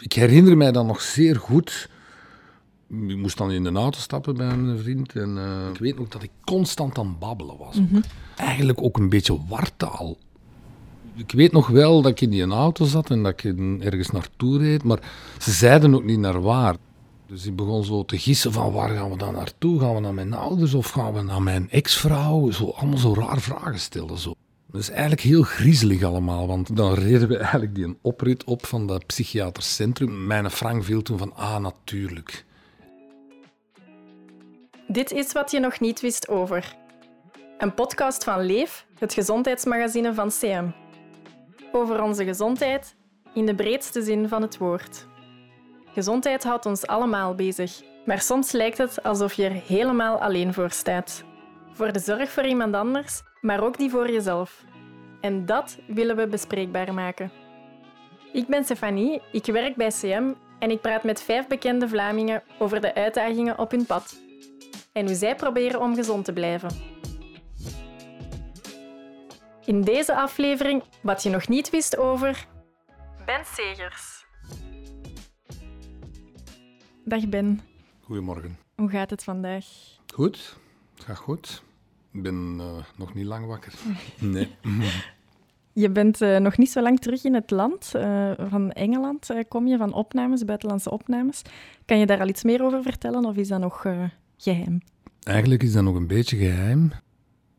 ik herinner mij dan nog zeer goed. Ik moest dan in de auto stappen bij mijn vriend. En eh, ik weet nog dat ik constant aan het babbelen was. ook. Eigenlijk ook een beetje wartaal. Ik weet nog wel dat ik in die auto zat en dat ik ergens naartoe reed. Maar ze zeiden ook niet naar waar. Dus ik begon zo te gissen van waar gaan we dan naartoe? Gaan we naar mijn ouders of gaan we naar mijn ex-vrouw? Zo, allemaal zo raar vragen stellen. Zo. Dat is eigenlijk heel griezelig allemaal, want dan reden we eigenlijk die oprit op van dat psychiatrisch centrum. Mijn Frank viel toen van, ah, natuurlijk. Dit is wat je nog niet wist over. Een podcast van Leef, het gezondheidsmagazine van CM. Over onze gezondheid in de breedste zin van het woord. Gezondheid houdt ons allemaal bezig, maar soms lijkt het alsof je er helemaal alleen voor staat. Voor de zorg voor iemand anders, maar ook die voor jezelf. En dat willen we bespreekbaar maken. Ik ben Stefanie, ik werk bij CM en ik praat met vijf bekende Vlamingen over de uitdagingen op hun pad en hoe zij proberen om gezond te blijven. In deze aflevering wat je nog niet wist over Ben Segers. Dag Ben, Goedemorgen. hoe gaat het vandaag? Goed, het gaat goed. Ik ben eh, nog niet lang wakker. Nee. Je bent eh, nog niet zo lang terug in het land. Eh, van Engeland kom je, van opnames, buitenlandse opnames. Kan je daar al iets meer over vertellen of is dat nog eh, geheim? Eigenlijk is dat nog een beetje geheim.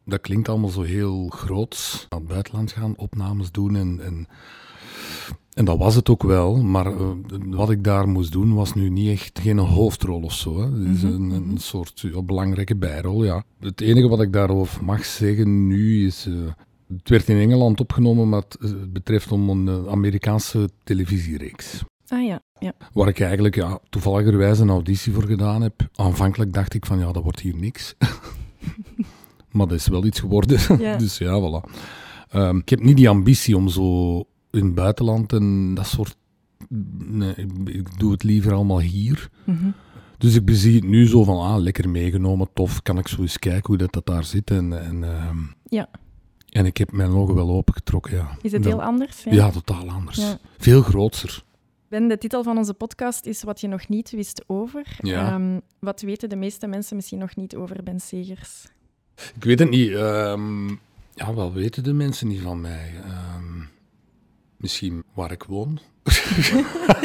Dat klinkt allemaal zo heel groots. Naar het buitenland gaan, opnames doen en... en en dat was het ook wel, maar eh, wat ik daar moest doen was nu niet echt geen hoofdrol of zo. Hè. Het is een, een soort ja, belangrijke bijrol, ja. Het enige wat ik daarover mag zeggen nu is... eh, het werd in Engeland opgenomen, maar het eh, betreft om een Amerikaanse televisiereeks. Ah ja, ja. Waar ik eigenlijk ja, toevalligerwijs een auditie voor gedaan heb. Aanvankelijk dacht ik van ja, dat wordt hier niks. maar dat is wel iets geworden. Ja. dus ja, voilà. Ehm, ik heb niet die ambitie om zo in het buitenland en dat soort... Nee, ik, doe het liever allemaal hier. Mhm. Dus ik bezie het nu zo van, ah, lekker meegenomen, tof. Kan ik zo eens kijken hoe dat, dat daar zit. En, en, ehm, Ja. en ik heb mijn ogen wel opengetrokken, ja. Is het heel anders? Ja, totaal anders. Ja. Veel grootser. Ben, de titel van onze podcast is Wat je nog niet wist over. Ja. Ehm, wat weten de meeste mensen misschien nog niet over Ben Segers? Ik weet het niet. ehm, ja, wel weten de mensen niet van mij. Ehm, misschien waar ik woon.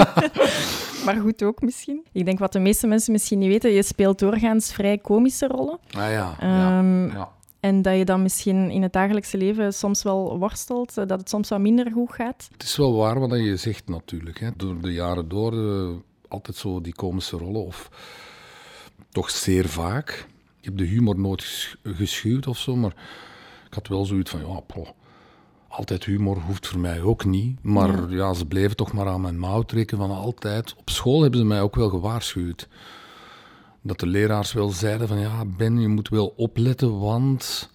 Maar goed ook misschien. Ik denk wat de meeste mensen misschien niet weten, je speelt doorgaans vrij komische rollen. Ah ja. Ehm, ja. En dat je dan misschien in het dagelijkse leven soms wel worstelt, eh, dat het soms wat minder goed gaat. Het is wel waar wat je zegt natuurlijk. Hè. Door de jaren door eh, altijd zo die komische rollen. Of toch zeer vaak. Ik heb de humor nooit ges- geschuwd of zo. Maar ik had wel zoiets van, ja, poh, altijd humor hoeft voor mij ook niet. Maar ja. ze bleven toch maar aan mijn mouw trekken van altijd. Op school hebben ze mij ook wel gewaarschuwd. Dat de leraars wel zeiden van, ja, Ben, je moet wel opletten, want...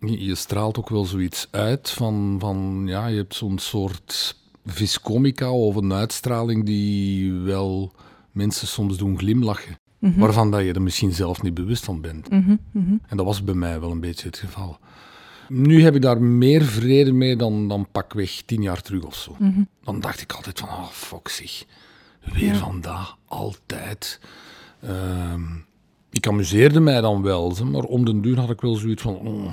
Je, je straalt ook wel zoiets uit van, van ja, je hebt zo'n soort viscomica of een uitstraling die wel mensen soms doen glimlachen. Waarvan dat je er misschien zelf niet bewust van bent. Mhm, mhm. En dat was bij mij wel een beetje het geval. Nu heb ik daar meer vrede mee dan, dan pakweg tien jaar terug of zo. Dan dacht ik altijd van, ah, fuck zich. Weer Ja. vandaag, altijd. Ehm, ik amuseerde mij dan wel, maar om den duur had ik wel zoiets van... oh,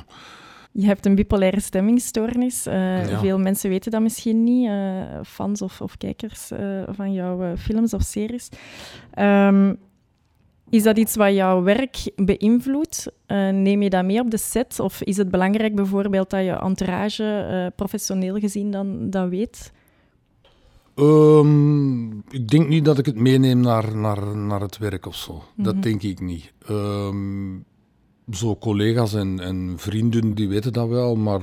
Je hebt een bipolaire stemmingstoornis. Eh, Ja. Veel mensen weten dat misschien niet, eh, fans of, of kijkers eh, van jouw films of series. Ehm, is dat iets wat jouw werk beïnvloedt? Eh, neem je dat mee op de set? Of is het belangrijk bijvoorbeeld dat je entourage eh, professioneel gezien dan dat weet? Ehm, ik denk niet dat ik het meeneem naar, naar, naar het werk of zo. Dat denk ik niet. Ehm, zo collega's en, en vrienden, die weten dat wel, maar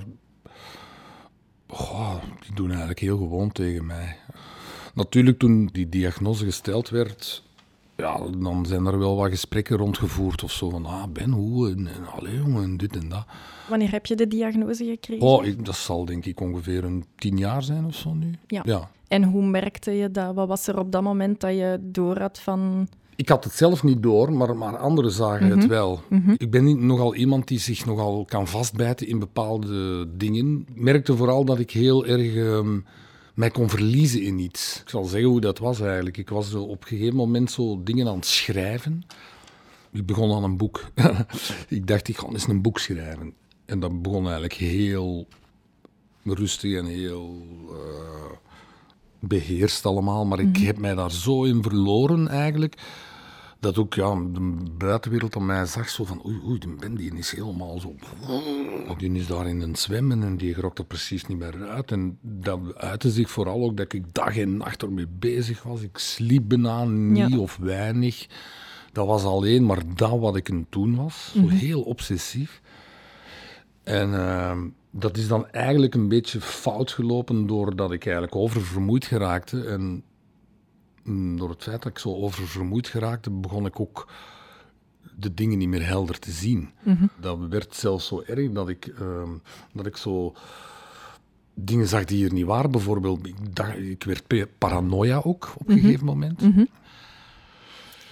die doen eigenlijk heel gewoon tegen mij. Natuurlijk, toen die diagnose gesteld werd, ja, dan zijn er wel wat gesprekken rondgevoerd of zo. Van, ah, Ben, hoe? En, en allee, jongen, en dit en dat. Wanneer heb je de diagnose gekregen? Oh, ik, dat zal denk ik ongeveer een tien jaar zijn of zo nu. Ja. ja. En hoe merkte je dat? Wat was er op dat moment dat je door had van... Ik had het zelf niet door, maar, maar anderen zagen het wel. Ik ben niet, nogal iemand die zich nogal kan vastbijten in bepaalde dingen. Ik merkte vooral dat ik heel erg ehm, mij kon verliezen in iets. Ik zal zeggen hoe dat was eigenlijk. Ik was op een gegeven moment zo dingen aan het schrijven. Ik begon aan een boek. ik dacht, ik ga eens een boek schrijven. En dat begon eigenlijk heel rustig en heel uh, beheerst allemaal. Maar ik heb mij daar zo in verloren eigenlijk dat ook ja, de buitenwereld aan mij zag zo van oei, oei, de Ben die is helemaal zo... Die is daar in een zwemmen en die grokte er precies niet meer uit. En dat uitte zich vooral ook dat ik dag en nacht ermee bezig was. Ik sliep bijna niet of weinig. Dat was alleen maar dat wat ik een toen was. Zo mhm. heel obsessief. En uh, dat is dan eigenlijk een beetje fout gelopen doordat ik eigenlijk oververmoeid geraakte. En door het feit dat ik zo oververmoeid geraakte, begon ik ook de dingen niet meer helder te zien. Mhm. Dat werd zelfs zo erg dat ik, uh, dat ik zo dingen zag die hier niet waren. Bijvoorbeeld, ik, dacht, ik werd paranoia ook op een mhm. gegeven moment. Mm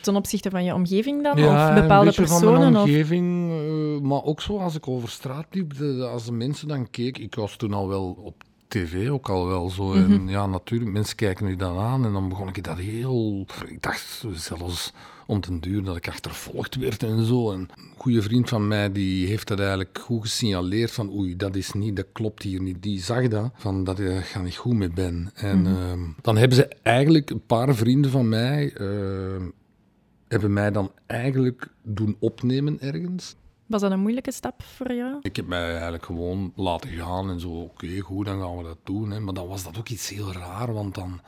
Ten opzichte van je omgeving dan? of bepaalde een personen? van mijn omgeving, of? Eh, maar ook zo als ik over straat liep, als de mensen dan keken. Ik was toen al wel op tv ook al wel zo. En mhm. ja, natuurlijk, mensen kijken nu dan aan en dan begon ik dat heel... Ik dacht zelfs om ten duur dat ik achtervolgd werd en zo. En een goede vriend van mij die heeft dat eigenlijk goed gesignaleerd van oei, dat is niet, dat klopt hier niet. Die zag dat, van dat ik ga niet goed met ben. En mhm. ehm, dan hebben ze eigenlijk, een paar vrienden van mij, uh, hebben mij dan eigenlijk doen opnemen ergens. Was dat een moeilijke stap voor jou? Ik heb mij eigenlijk gewoon laten gaan en zo, oké, goed, dan gaan we dat doen. Hè. Maar dan was dat ook iets heel raar, want dan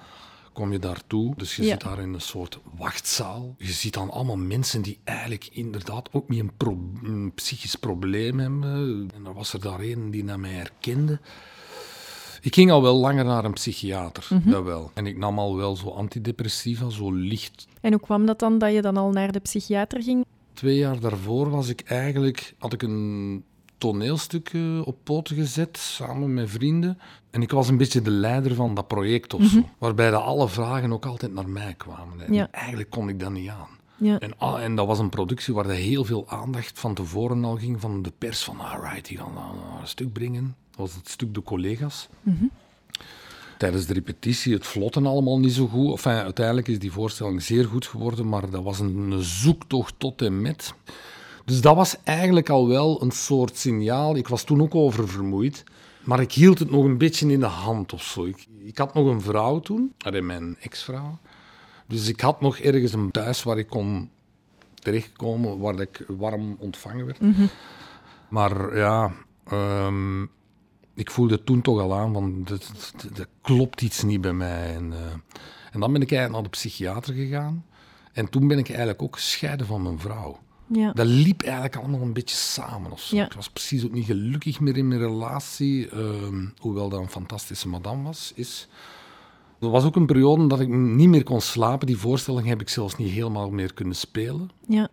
kom je daartoe. Dus je zit daar in een soort wachtzaal. Je ziet dan allemaal mensen die eigenlijk inderdaad ook niet een, een psychisch probleem hebben. En dan was er daar een die naar mij herkende. Ik ging al wel langer naar een psychiater, mm dat wel. En ik nam al wel zo antidepressiva, zo licht. En hoe kwam dat dan, dat je dan al naar de psychiater ging? Twee jaar daarvoor was ik eigenlijk, had ik een toneelstuk op poten gezet, samen met vrienden. En ik was een beetje de leider van dat project of zo. Mhm. Waarbij de alle vragen ook altijd naar mij kwamen. En eigenlijk kon ik dat niet aan. Ja. En, ah, en dat was een productie waar heel veel aandacht van tevoren al ging van de pers. Van, alright, die gaan een stuk brengen. Dat was het stuk De Collega's. Mm tijdens de repetitie het vlotten allemaal niet zo goed. Enfin, uiteindelijk is die voorstelling zeer goed geworden, maar dat was een, zoektocht tot en met. Dus dat was eigenlijk al wel een soort signaal. Ik was toen ook oververmoeid, maar ik hield het nog een beetje in de hand of zo. Ik, ik had nog een vrouw toen, mijn ex-vrouw. Dus ik had nog ergens een thuis waar ik kon terechtkomen, waar ik warm ontvangen werd. Mhm. Maar ja, um, ik voelde toen toch al aan, van er klopt iets niet bij mij. En, uh, en dan ben ik eigenlijk naar de psychiater gegaan. En toen ben ik eigenlijk ook gescheiden van mijn vrouw. Ja. Dat liep eigenlijk allemaal een beetje samen of zo. Ik was precies ook niet gelukkig meer in mijn relatie, uh, hoewel dat een fantastische madame was, is. Er was ook een periode dat ik niet meer kon slapen. Die voorstelling heb ik zelfs niet helemaal meer kunnen spelen. Ja.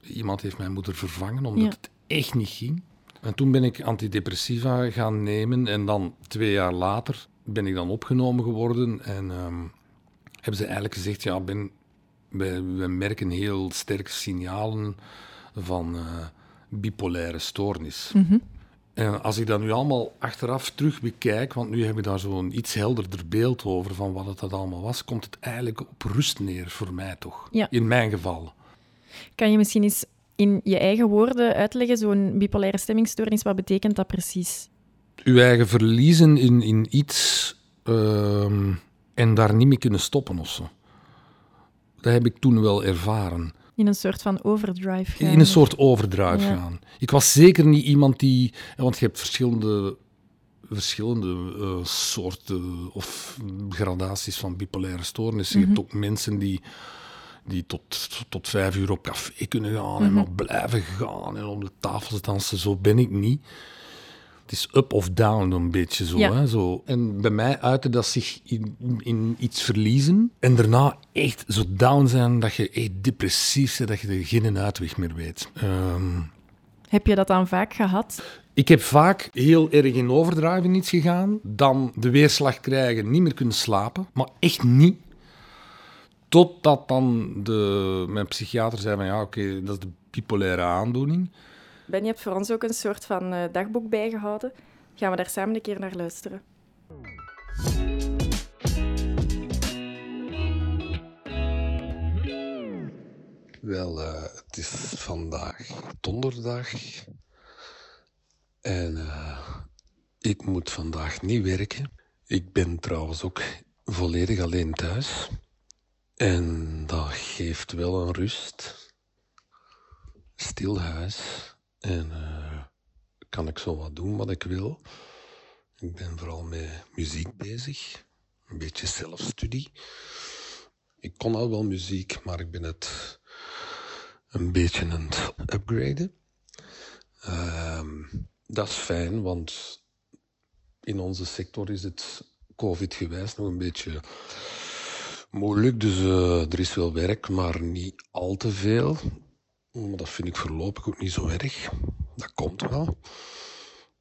Iemand heeft mijn moeder vervangen, omdat het echt niet ging. En toen ben ik antidepressiva gaan nemen en dan twee jaar later ben ik dan opgenomen geworden en um, hebben ze eigenlijk gezegd, ja Ben, we, we merken heel sterke signalen van uh, bipolaire stoornis. Mhm. En als ik dat nu allemaal achteraf terug bekijk, want nu heb ik daar zo'n iets helderder beeld over van wat het dat allemaal was, komt het eigenlijk op rust neer voor mij toch, ja. in mijn geval. Kan je misschien eens in je eigen woorden uitleggen, zo'n bipolaire stemmingstoornis, wat betekent dat precies? Uw eigen verliezen in, in iets ehm, en daar niet mee kunnen stoppen of zo. Dat heb ik toen wel ervaren. In een soort van overdrive gaan. In een soort overdrive gaan. Ik was zeker niet iemand die... Want je hebt verschillende, verschillende uh, soorten of gradaties van bipolaire stoornissen. Je hebt mhm. ook mensen die die tot, tot vijf uur op café kunnen gaan en mhm. maar blijven gaan en om de tafels dansen. Zo ben ik niet. Het is up of down een beetje zo, hè, zo. En bij mij uitte dat zich in, in iets verliezen en daarna echt zo down zijn dat je echt depressief bent, dat je er geen uitweg meer weet. Ehm, heb je dat dan vaak gehad? Ik heb vaak heel erg in overdrive iets gegaan, dan de weerslag krijgen, niet meer kunnen slapen, maar echt niet Totdat dan de, mijn psychiater zei van ja, oké, dat is de bipolaire aandoening. Ben, je hebt voor ons ook een soort van eh, dagboek bijgehouden. Gaan we daar samen een keer naar luisteren. Wel, eh, het is vandaag donderdag. En eh, ik moet vandaag niet werken. Ik ben trouwens ook volledig alleen thuis. En dat geeft wel een rust. Stil huis. En uh, kan ik zo wat doen wat ik wil. Ik ben vooral met muziek bezig. Een beetje zelfstudie. Ik kon al wel muziek, maar ik ben het een beetje aan het upgraden. Uh, dat is fijn, want in onze sector is het COVID-gewijs nog een beetje moeilijk. Dus uh, er is wel werk, maar niet al te veel. Maar dat vind ik voorlopig ook niet zo erg. Dat komt wel.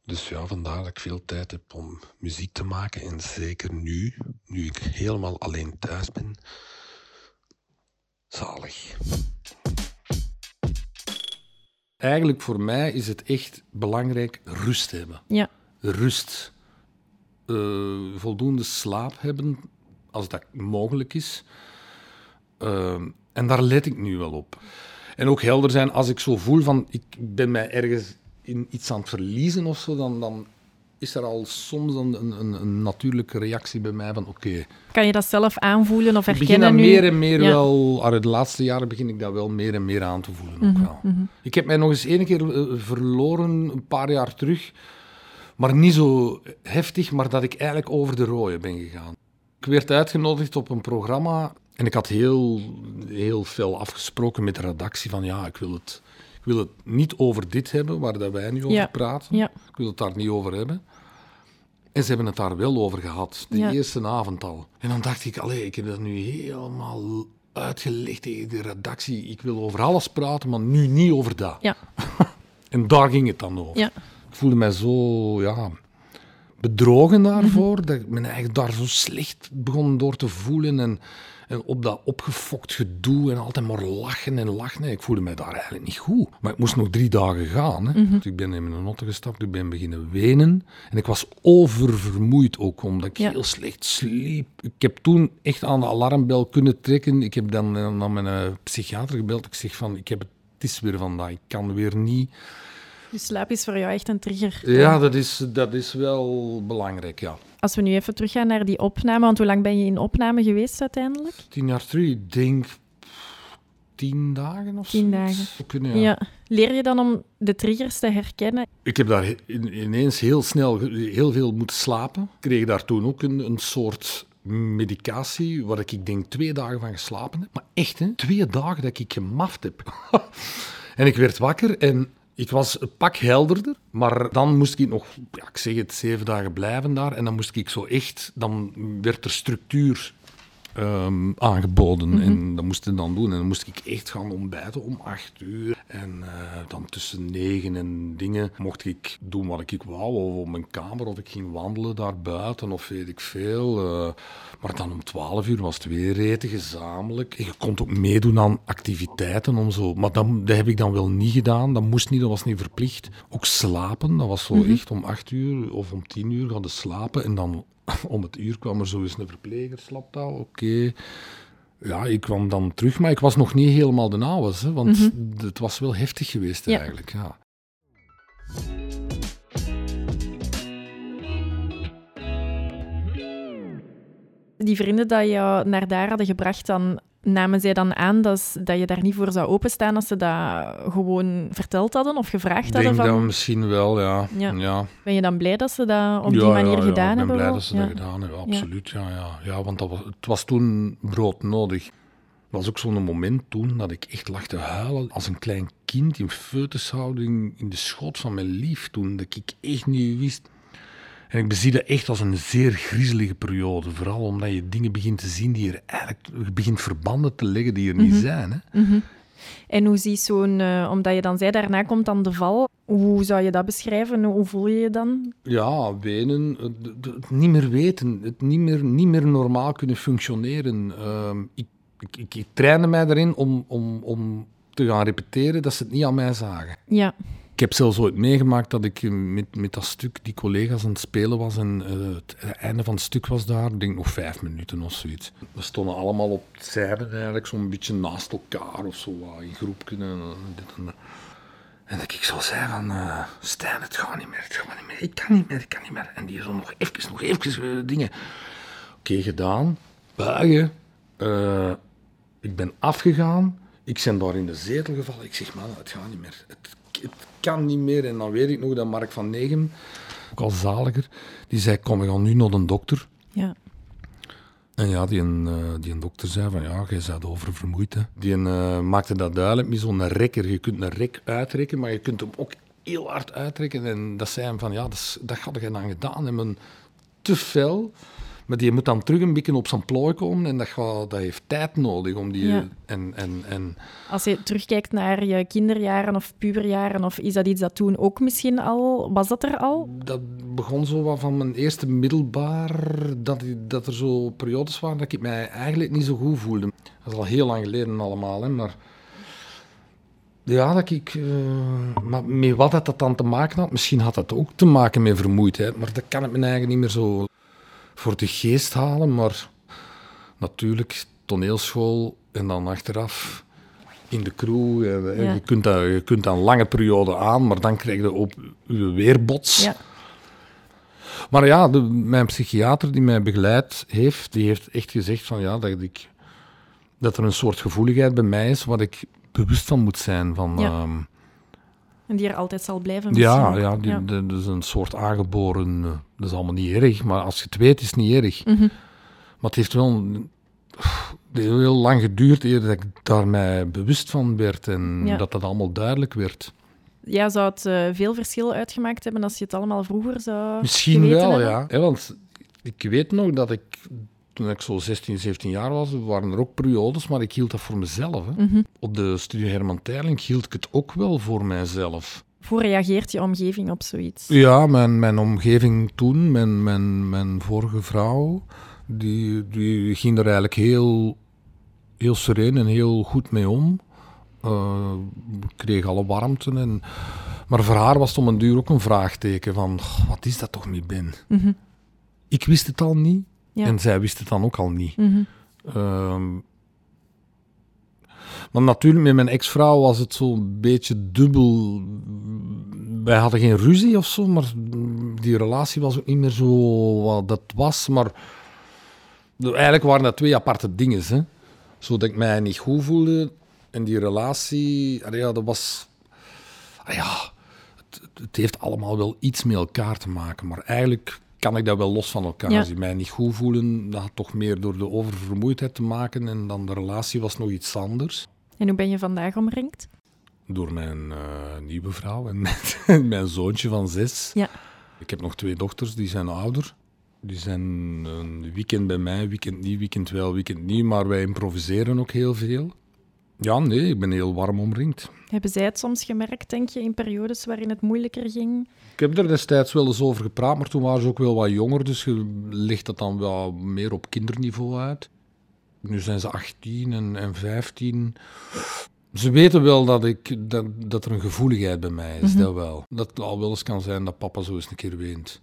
Dus ja, vandaar dat ik veel tijd heb om muziek te maken. En zeker nu, nu ik helemaal alleen thuis ben. Zalig. Eigenlijk voor mij is het echt belangrijk rust hebben. Ja. Rust. Uh, voldoende slaap hebben, als dat mogelijk is. Uh, en daar let ik nu wel op. En ook helder zijn als ik zo voel van ik ben mij ergens in iets aan het verliezen of zo, dan, dan is er al soms een, een, een natuurlijke reactie bij mij van oké. Kan je dat zelf aanvoelen of herkennen? Ik begin dat meer en meer ja. wel, de laatste jaren begin ik dat wel meer en meer aan te voelen. Mm -hmm, ook wel. Mm -hmm. Ik heb mij nog eens één keer uh, verloren, een paar jaar terug, maar niet zo heftig, maar dat ik eigenlijk over de rode ben gegaan. Ik werd uitgenodigd op een programma en ik had heel, heel veel afgesproken met de redactie van ja, ik wil het, ik wil het niet over dit hebben waar dat wij nu over ja. praten. Ja. Ik wil het daar niet over hebben. En ze hebben het daar wel over gehad, de Ja. eerste avond al. En dan dacht ik, allee, ik heb dat nu helemaal uitgelegd tegen de redactie. Ik wil over alles praten, maar nu niet over dat. Ja. En daar ging het dan over. Ja. Ik voelde mij zo, ja, bedrogen daarvoor, Mhm. dat ik me eigenlijk daar zo slecht begon door te voelen en, en op dat opgefokt gedoe en altijd maar lachen en lachen. Nee, ik voelde mij daar eigenlijk niet goed. Maar ik moest nog drie dagen gaan. Hè. Dus ik ben in mijn auto gestapt, ik ben beginnen wenen. En ik was oververmoeid ook, omdat ik Ja. heel slecht sliep. Ik heb toen echt aan de alarmbel kunnen trekken. Ik heb dan eh, naar mijn eh, psychiater gebeld. Ik zeg van, ik heb het, het is weer vandaag, ik kan weer niet... Dus slaap is voor jou echt een trigger. Ja, dat is, dat is wel belangrijk, ja. Als we nu even teruggaan naar die opname, want hoe lang ben je in opname geweest uiteindelijk? Tien jaar terug, ik denk tien dagen of zo. Tien dagen. Kunnen, Ja. ja. Leer je dan om de triggers te herkennen? Ik heb daar ineens heel snel heel veel moeten slapen. Ik kreeg daar toen ook een, een soort medicatie waar ik denk twee dagen van geslapen heb. Maar echt, hè, twee dagen dat ik gemaft heb. en ik werd wakker en ik was een pak helderder. Maar dan moest ik nog, ja, ik zeg het, zeven dagen blijven daar. En dan moest ik zo echt, dan werd er structuur ehm, aangeboden. En dat moest ik dan doen. En dan moest ik echt gaan ontbijten om acht uur. En eh, dan tussen negen en dingen mocht ik doen wat ik wou. Of op mijn kamer, of ik ging wandelen daar buiten, of weet ik veel. eh. maar dan om twaalf uur was het weer eten, gezamenlijk. En je kon ook meedoen aan activiteiten om zo. Maar dan, dat heb ik dan wel niet gedaan. Dat moest niet, dat was niet verplicht. Ook slapen, dat was zo echt om acht uur of om tien uur gaan slapen. En dan om het uur kwam er zo eens een verpleger, slaptaal, oké. Ja, ik kwam dan terug, maar ik was nog niet helemaal de hè, want het was wel heftig geweest Ja. eigenlijk. Ja. Die vrienden dat je naar daar hadden gebracht, dan namen zij dan aan dat, dat je daar niet voor zou openstaan als ze dat gewoon verteld hadden of gevraagd Ik hadden? denk Van, dat misschien wel, ja. Ja. ja. Ben je dan blij dat ze dat op Ja, die manier ja, ja, gedaan ik ben hebben? blij wel? dat ze Ja. dat gedaan hebben, absoluut. Ja. Ja, ja. want dat was, het was toen broodnodig. Het was ook zo'n moment toen dat ik echt lag te huilen als een klein kind in foetushouding in de schoot van mijn lief toen, dat ik echt niet wist. En ik bezie dat echt als een zeer griezelige periode, vooral omdat je dingen begint te zien die er eigenlijk, je begint verbanden te leggen die er niet zijn. Hè. Mhm. En hoe ziet zo'n, eh, omdat je dan zei, daarna komt dan de val. Hoe zou je dat beschrijven? Hoe voel je je dan? Ja, wenen, het, het- het niet meer weten, het niet meer, niet meer normaal kunnen functioneren. Ehm, ik, ik, ik, ik trainde mij erin om, om, om te gaan repeteren dat ze het niet aan mij zagen. Ja, Ik heb zelfs ooit meegemaakt dat ik met, met dat stuk die collega's aan het spelen was en het einde van het stuk was daar, denk nog vijf minuten of zoiets. We stonden allemaal op zijde eigenlijk, zo'n beetje naast elkaar of zo, in groepjes en dit en ik zo zei van, uh, Stijn, het gaat niet meer, het gaat niet meer, ik kan niet meer, ik kan niet meer. En die zo nog even, nog even dingen. Oké, gedaan, buigen. Ik ben afgegaan, ik ben daar in de zetel gevallen. Ik zeg, man, het gaat niet meer, het, het kan niet meer. En dan weet ik nog dat Mark van Negem, ook al zaliger, die zei, kom, we gaan nu naar de dokter. Ja. En ja, die, een, uh, die een dokter zei van ja, jij bent oververmoeid. Hè. Die uh, maakte dat duidelijk met zo'n rekker. Je kunt een rek uitrekken, maar je kunt hem ook heel hard uitrekken. En dat zei hem van ja, dat, dat had je dan gedaan. En men te fel. Maar die moet dan terug een beetje op zijn plooi komen en dat, gaat, dat heeft tijd nodig om die... Ja. En, en, en, Als je terugkijkt naar je kinderjaren of puberjaren, of is dat iets dat toen ook misschien al... Was dat er al? Dat begon zo wat van mijn eerste middelbaar, dat, dat er zo periodes waren dat ik mij eigenlijk niet zo goed voelde. Dat is al heel lang geleden allemaal, hè, maar... Ja, dat ik... Uh, maar met wat had dat dan te maken had? Misschien had dat ook te maken met vermoeidheid, maar dat kan ik me eigenlijk niet meer zo voor de geest halen. Maar natuurlijk, toneelschool en dan achteraf in de crew. En, Ja. je, kunt dat, je kunt dat een lange periode aan, maar dan krijg je op je weerbots. Ja. Maar ja, de, mijn psychiater die mij begeleid heeft, die heeft echt gezegd van ja, dat, ik, dat er een soort gevoeligheid bij mij is waar ik bewust van moet zijn. Van, Ja. ehm, En die er altijd zal blijven ja, misschien. ja, die, Ja. dat is een soort aangeboren. eh, Dat is allemaal niet erg, maar als je het weet, is het niet erg. Mhm. Maar het heeft wel een- het heeft heel lang geduurd eer dat ik daar mij bewust van werd en Ja. dat dat allemaal duidelijk werd. Ja, zou het eh, veel verschil uitgemaakt hebben als je het allemaal vroeger zou Misschien wel, hebben? ja. Want ik weet nog dat ik, toen ik zo 16, 17 jaar was, waren er ook periodes, maar ik hield dat voor mezelf. Hè. Mhm. Op de studie Herman Terling hield ik het ook wel voor mijzelf. Hoe reageert je omgeving op zoiets? Ja, mijn, mijn omgeving toen, mijn, mijn, mijn vorige vrouw, die, die ging er eigenlijk heel, heel sereen en heel goed mee om. Eh, kreeg alle warmte. En, maar voor haar was het om een duur ook een vraagteken van, "Goh, wat is dat toch niet Ben? Mhm. Ik wist het al niet Ja. en zij wist het dan ook al niet. Mhm. Ehm, maar natuurlijk, met mijn ex-vrouw was het zo'n beetje dubbel. Wij hadden geen ruzie of zo, maar die relatie was ook niet meer zo wat dat was. Maar eigenlijk waren dat twee aparte dingen. Hè. Zodat ik mij niet goed voelde en die relatie, ja, dat was. ja, het, het heeft allemaal wel iets met elkaar te maken, maar eigenlijk kan ik dat wel los van elkaar Ja. zien. Mij niet goed voelen, dat had toch meer door de oververmoeidheid te maken en dan de relatie was nog iets anders. En hoe ben je vandaag omringd? Door mijn eh, nieuwe vrouw en mijn, mijn zoontje van zes. Ja. Ik heb nog twee dochters, die zijn ouder. Die zijn een weekend bij mij, weekend niet, weekend wel, weekend niet. Maar wij improviseren ook heel veel. Ja, nee, ik ben heel warm omringd. Hebben zij het soms gemerkt, denk je, in periodes waarin het moeilijker ging? Ik heb er destijds wel eens over gepraat, maar toen waren ze ook wel wat jonger. Dus je legt dat dan wel meer op kinderniveau uit. Nu zijn ze 18 en, en 15. Ze weten wel dat, ik, dat, dat er een gevoeligheid bij mij is, Mhm. dat wel. Dat het al wel eens kan zijn dat papa zo eens een keer weent.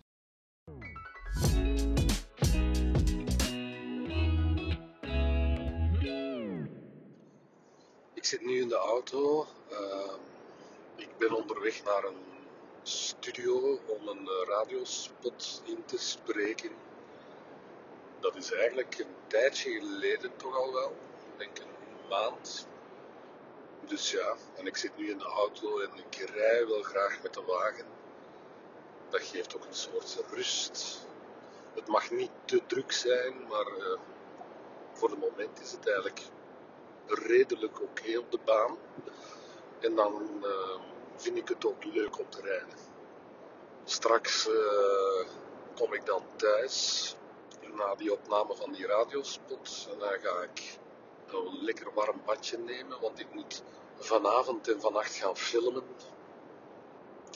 Zit nu in de auto. Ehm, ik ben onderweg naar een studio om een eh, radiospot in te spreken. Dat is eigenlijk een tijdje geleden toch al wel. Ik denk een maand. Dus ja, en ik zit nu in de auto en ik rij wel graag met de wagen. Dat geeft ook een soort rust. Het mag niet te druk zijn, maar eh, voor het moment is het eigenlijk redelijk oké op de baan. En dan eh, vind ik het ook leuk om te rijden. Straks eh, kom ik dan thuis na die opname van die radiospot. En dan ga ik een lekker warm badje nemen, want ik moet vanavond en vannacht gaan filmen.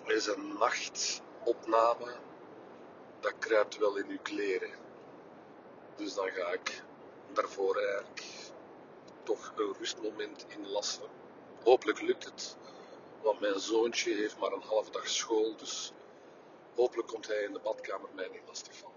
Er is een nachtopname, dat kruipt wel in uw kleren. Dus dan ga ik daarvoor eigenlijk toch een rustmoment inlassen. Hopelijk lukt het. Want mijn zoontje heeft maar een half dag school, dus hopelijk komt hij in de badkamer mij niet lastig van.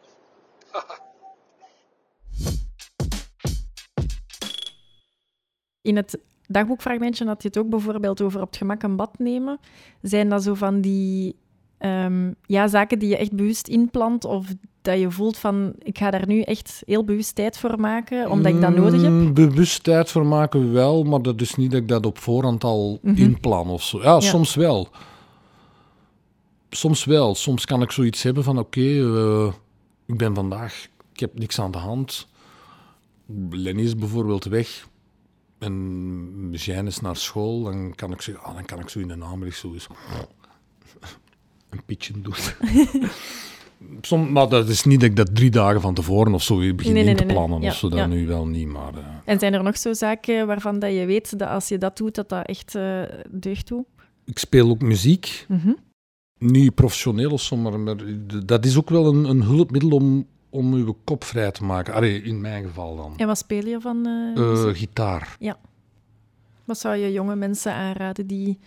In het dagboekfragmentje had je het ook bijvoorbeeld over op het gemak een bad nemen. Zijn dat zo van die ehm, ja, zaken die je echt bewust inplant of dat je voelt van ik ga daar nu echt heel bewust tijd voor maken omdat ik dat nodig heb? Mm, Bewust tijd voor maken wel, maar dat is niet dat ik dat op voorhand al Mhm. inplan of zo. Ja, soms wel. Soms wel. Soms kan ik zoiets hebben van oké, eh, ik ben vandaag, ik heb niks aan de hand. Lenny is bijvoorbeeld weg en Jeanne is naar school, dan kan ik zeggen, ah, dan kan ik zo in de namiddag zo eens een pitje doen. Som, maar dat is niet dat ik dat drie dagen van tevoren of zo begin Nee, in te nee, nee. plannen Ja, of zo, dat ja. nu wel niet, maar... eh, En zijn er nog zo zaken waarvan dat je weet dat als je dat doet, dat dat echt eh deugd doet? ik speel ook muziek, Mhm. niet professioneel of zo, maar, maar dat is ook wel een, een hulpmiddel om, om uw kop vrij te maken. Allee, in mijn geval dan. En wat speel je van muziek? gitaar. Wat zou je jonge mensen aanraden die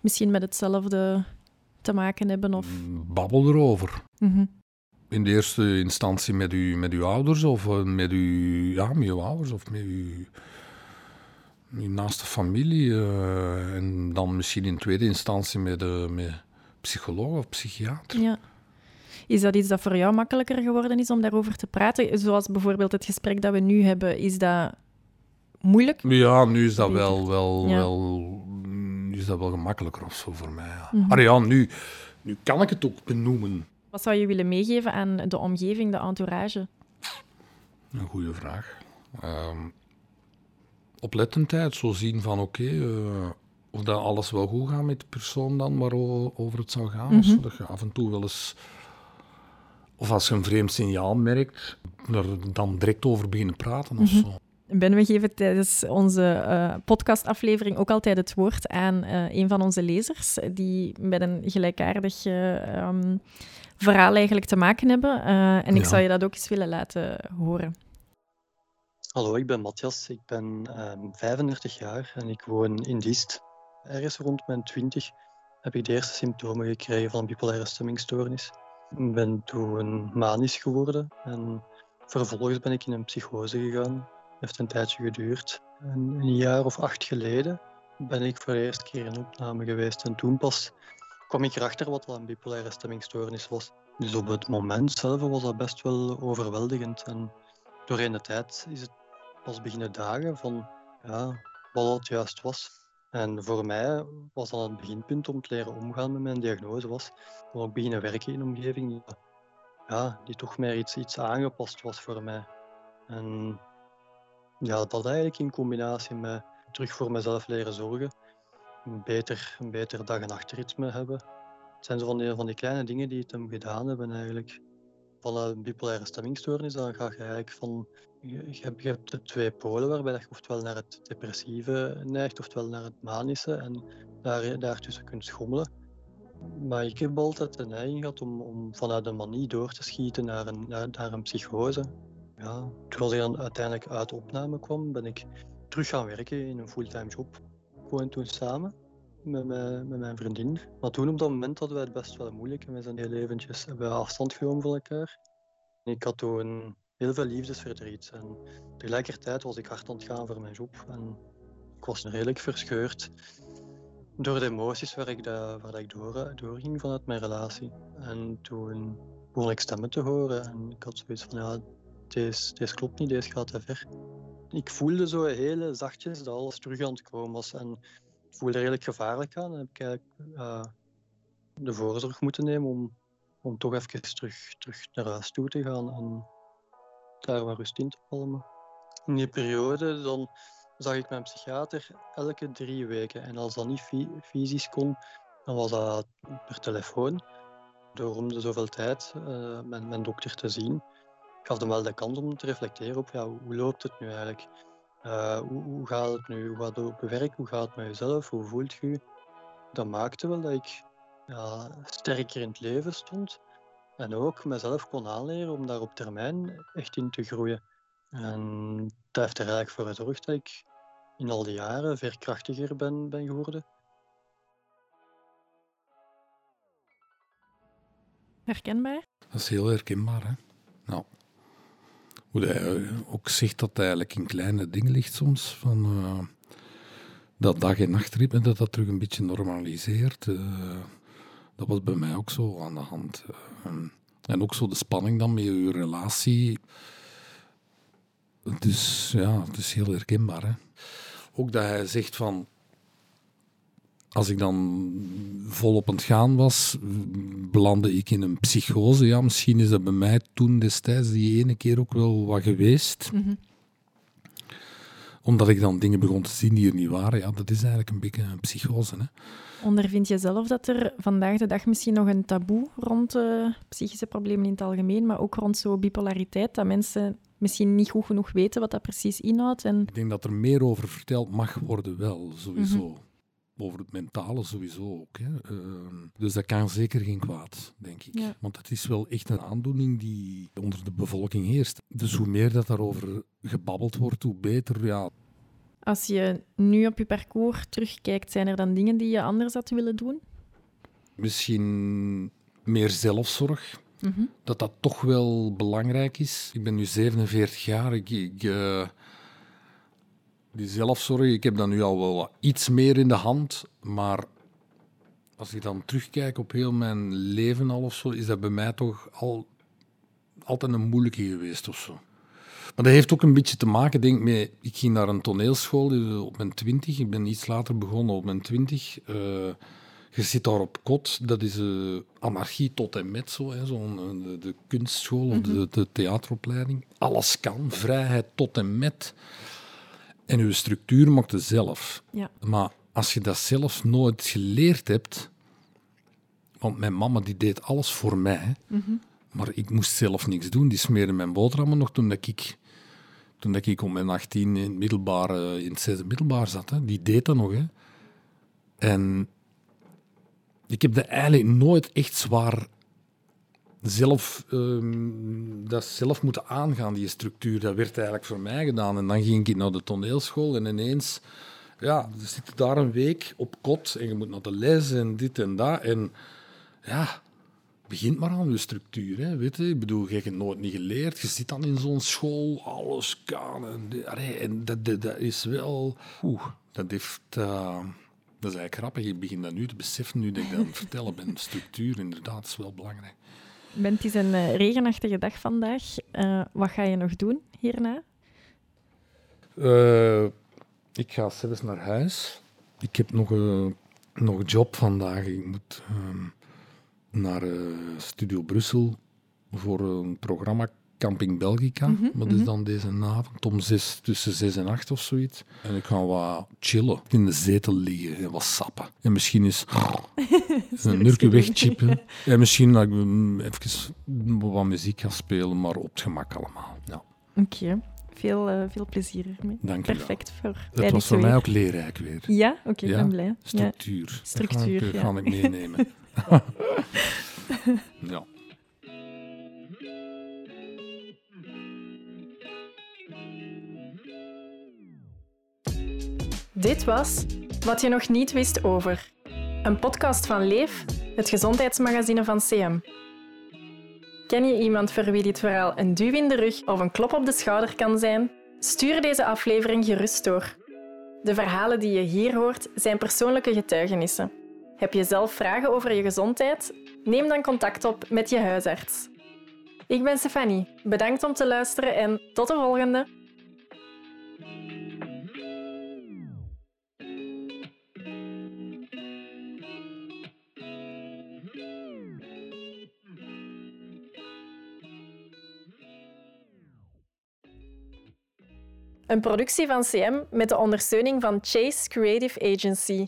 misschien met hetzelfde te maken hebben? Of... Babbel erover. Mhm. In de eerste instantie met, u, met uw ouders of eh, met, u, ja, met uw ouders of met uw, uw naaste familie. eh, en dan misschien in tweede instantie met, eh met psycholoog of psychiater. Ja. Is dat iets dat voor jou makkelijker geworden is om daarover te praten? Zoals bijvoorbeeld het gesprek dat we nu hebben, is dat moeilijk? Ja, nu is dat wel, wel, Ja. wel, nu is dat wel gemakkelijker of zo voor mij. Ja. Mhm. Ja, nu, nu kan ik het ook benoemen. Wat zou je willen meegeven aan de omgeving, de entourage? Een goede vraag. Ehm, oplettendheid, zo zien van oké, eh, of dat alles wel goed gaat met de persoon dan waarover het zou gaan. Mhm. Zodat je af en toe wel eens, of als je een vreemd signaal merkt, er dan direct over beginnen praten of Mhm. zo. Ben, we geven tijdens onze eh, podcastaflevering ook altijd het woord aan eh, een van onze lezers, die met een gelijkaardig eh, ehm, verhaal eigenlijk te maken hebben. Eh, en ik Ja. zou je dat ook eens willen laten horen. Hallo, ik ben Matthias. Ik ben ehm 35 jaar en ik woon in Diest. Ergens rond mijn 20 heb ik de eerste symptomen gekregen van bipolaire stemmingstoornis. Ik ben toen manisch geworden en vervolgens ben ik in een psychose gegaan. Heeft een tijdje geduurd. En een jaar of acht geleden ben ik voor de eerste keer in opname geweest en toen pas kwam ik erachter wat een bipolaire stemmingstoornis was. Dus op het moment zelf was dat best wel overweldigend en doorheen de tijd is het pas beginnen dagen van ja, wat het juist was. En voor mij was dan het beginpunt om te leren omgaan met mijn diagnose was om ook beginnen werken in een omgeving die, ja, die toch meer iets, iets aangepast was voor mij. En ja, dat eigenlijk in combinatie met terug voor mezelf leren zorgen, een beter, een beter dag- en nachtritme hebben. Het zijn zo van die, van die kleine dingen die het hem gedaan hebben eigenlijk. Van een bipolaire stemmingstoornis, dan ga je eigenlijk van je, je hebt, de twee polen waarbij je oftewel naar het depressieve neigt, oftewel naar het manische en daar, daartussen kunt schommelen. Maar ik heb altijd de neiging gehad om, om vanuit een manie door te schieten naar een, naar een psychose. Toen ik dan uiteindelijk uit opname kwam, ben ik terug gaan werken in een fulltime job. Gewoon toen samen met mijn, vriendin. Maar toen op dat moment hadden wij het best wel moeilijk en we zijn heel eventjes hebben afstand genomen van elkaar. Ik had toen heel veel liefdesverdriet. En tegelijkertijd was ik hard aan het gaan voor mijn job. En ik was redelijk verscheurd door de emoties waar ik, da- waar ik door, doorging vanuit mijn relatie. En toen begon ik stemmen te horen en ik had zoiets van, ja, deze, klopt niet, deze gaat te ver. Ik voelde zo heel zachtjes dat alles terug aan het komen was. En het voelde redelijk gevaarlijk aan. En heb ik eigenlijk eh, de voorzorg moeten nemen om, om toch even terug, terug naar huis toe te gaan. En daar wat rust in te palmen. In die periode dan zag ik mijn psychiater elke drie weken. En als dat niet fy- fysisch kon, dan was dat per telefoon. Door om de zoveel tijd eh, mijn, mijn dokter te zien, gaf hem wel de kans om te reflecteren op ja, hoe loopt het nu eigenlijk? Eh, hoe, hoe, gaat het nu? Hoe gaat het op werk? Hoe gaat het met jezelf? Hoe voelt je? Dat maakte wel dat ik ja, sterker in het leven stond en ook mezelf kon aanleren om daar op termijn echt in te groeien. En dat heeft er eigenlijk voor gezorgd dat ik in al die jaren veerkrachtiger ben, ben geworden. Herkenbaar? Dat is heel herkenbaar, hè? Nou, hoe hij eh, ook zegt dat het eigenlijk in kleine dingen ligt soms, van uh, dat dag- en nachtritme, dat dat terug een beetje normaliseert. Uh, dat was bij mij ook zo aan de hand. en ook zo de spanning dan met je relatie. Dus ja, het is heel herkenbaar. Hè. Ook dat hij zegt van, als ik dan volop aan het gaan was, belandde ik in een psychose. Ja, misschien is dat bij mij toen destijds die ene keer ook wel wat geweest. Mm Omdat ik dan dingen begon te zien die er niet waren. Ja, dat is eigenlijk een beetje een psychose. Hè. Ondervind je zelf dat er vandaag de dag misschien nog een taboe rond uh, psychische problemen in het algemeen, maar ook rond zo bipolariteit, dat mensen misschien niet goed genoeg weten wat dat precies inhoudt? En... Ik denk dat er meer over verteld mag worden wel, sowieso. Mm over het mentale sowieso ook. Hè. Ehm, dus dat kan zeker geen kwaad, denk ik. Want het is wel echt een aandoening die onder de bevolking heerst. Dus hoe meer dat daarover gebabbeld wordt, hoe beter. Ja. Als je nu op je parcours terugkijkt, zijn er dan dingen die je anders had willen doen? Misschien meer zelfzorg. Mhm. Dat dat toch wel belangrijk is. Ik ben nu 47 jaar. Ik, ik uh, die zelfzorg, ik heb dat nu al wel iets meer in de hand, maar als ik dan terugkijk op heel mijn leven al of zo, is dat bij mij toch al, altijd een moeilijke geweest of zo. Maar dat heeft ook een beetje te maken, denk ik, met... Ik ging naar een toneelschool eh, op mijn twintig. Ik ben iets later begonnen op mijn twintig. Uh, je zit daar op kot. Dat is uh, anarchie tot en met zo. Hè, zo de, de, kunstschool of de, mhm. de theateropleiding. Alles kan. Vrijheid tot en met. En je structuur maakt het zelf. Ja. Maar als je dat zelf nooit geleerd hebt... Want mijn mama die deed alles voor mij. Mm Maar ik moest zelf niks doen. Die smeerde mijn boterhammen nog toen dat ik... Toen dat ik om mijn 18 in het middelbaar, in het zesde middelbaar zat. Hè. Die deed dat nog. Hè. En ik heb dat eigenlijk nooit echt zwaar zelf, um, dat zelf moeten aangaan, die structuur. Dat werd eigenlijk voor mij gedaan. En dan ging ik naar de toneelschool en ineens ja, zit daar een week op kot en je moet naar de les en dit en dat. En ja, begint maar aan je structuur. Hè, weet je? Ik bedoel, je hebt nooit niet geleerd. Je zit dan in zo'n school, alles kan. En, en dat, dat, is wel... Oeh, dat heeft... Uh, dat is eigenlijk grappig. Ik begin dat nu te beseffen, nu dat ik dat aan het vertellen ben. Structuur, inderdaad, is wel belangrijk. Bent, het is een uh, regenachtige dag vandaag. Uh, wat ga je nog doen hierna? Uh, ik ga zelfs naar huis. Ik heb nog een, nog job vandaag. Ik moet ehm, naar Studio Brussel voor een programma Camping Belgica. Mm -hmm, dat is dan deze avond om zes, tussen zes en acht of zoiets. En ik ga wat chillen, in de zetel liggen en wat sappen. En misschien eens een nurken wegchippen. en misschien dat ik even wat muziek ga spelen, maar op het gemak allemaal. Ja. Oké. Veel, uh, veel plezier ermee. Dank Perfect voor Het was voor mij ook leerrijk weer. Ja? Oké, okay, ja? ben blij. Structuur. Ja. Structuur, dat ga, ik, ja. ik meenemen. ja. Dit was Wat je nog niet wist over. Een podcast van Leef, het gezondheidsmagazine van CM. Ken je iemand voor wie dit verhaal een duw in de rug of een klop op de schouder kan zijn? Stuur deze aflevering gerust door. De verhalen die je hier hoort zijn persoonlijke getuigenissen. Heb je zelf vragen over je gezondheid? Neem dan contact op met je huisarts. Ik ben Stefanie. Bedankt om te luisteren en tot de volgende. Een productie van CM met de ondersteuning van Chase Creative Agency.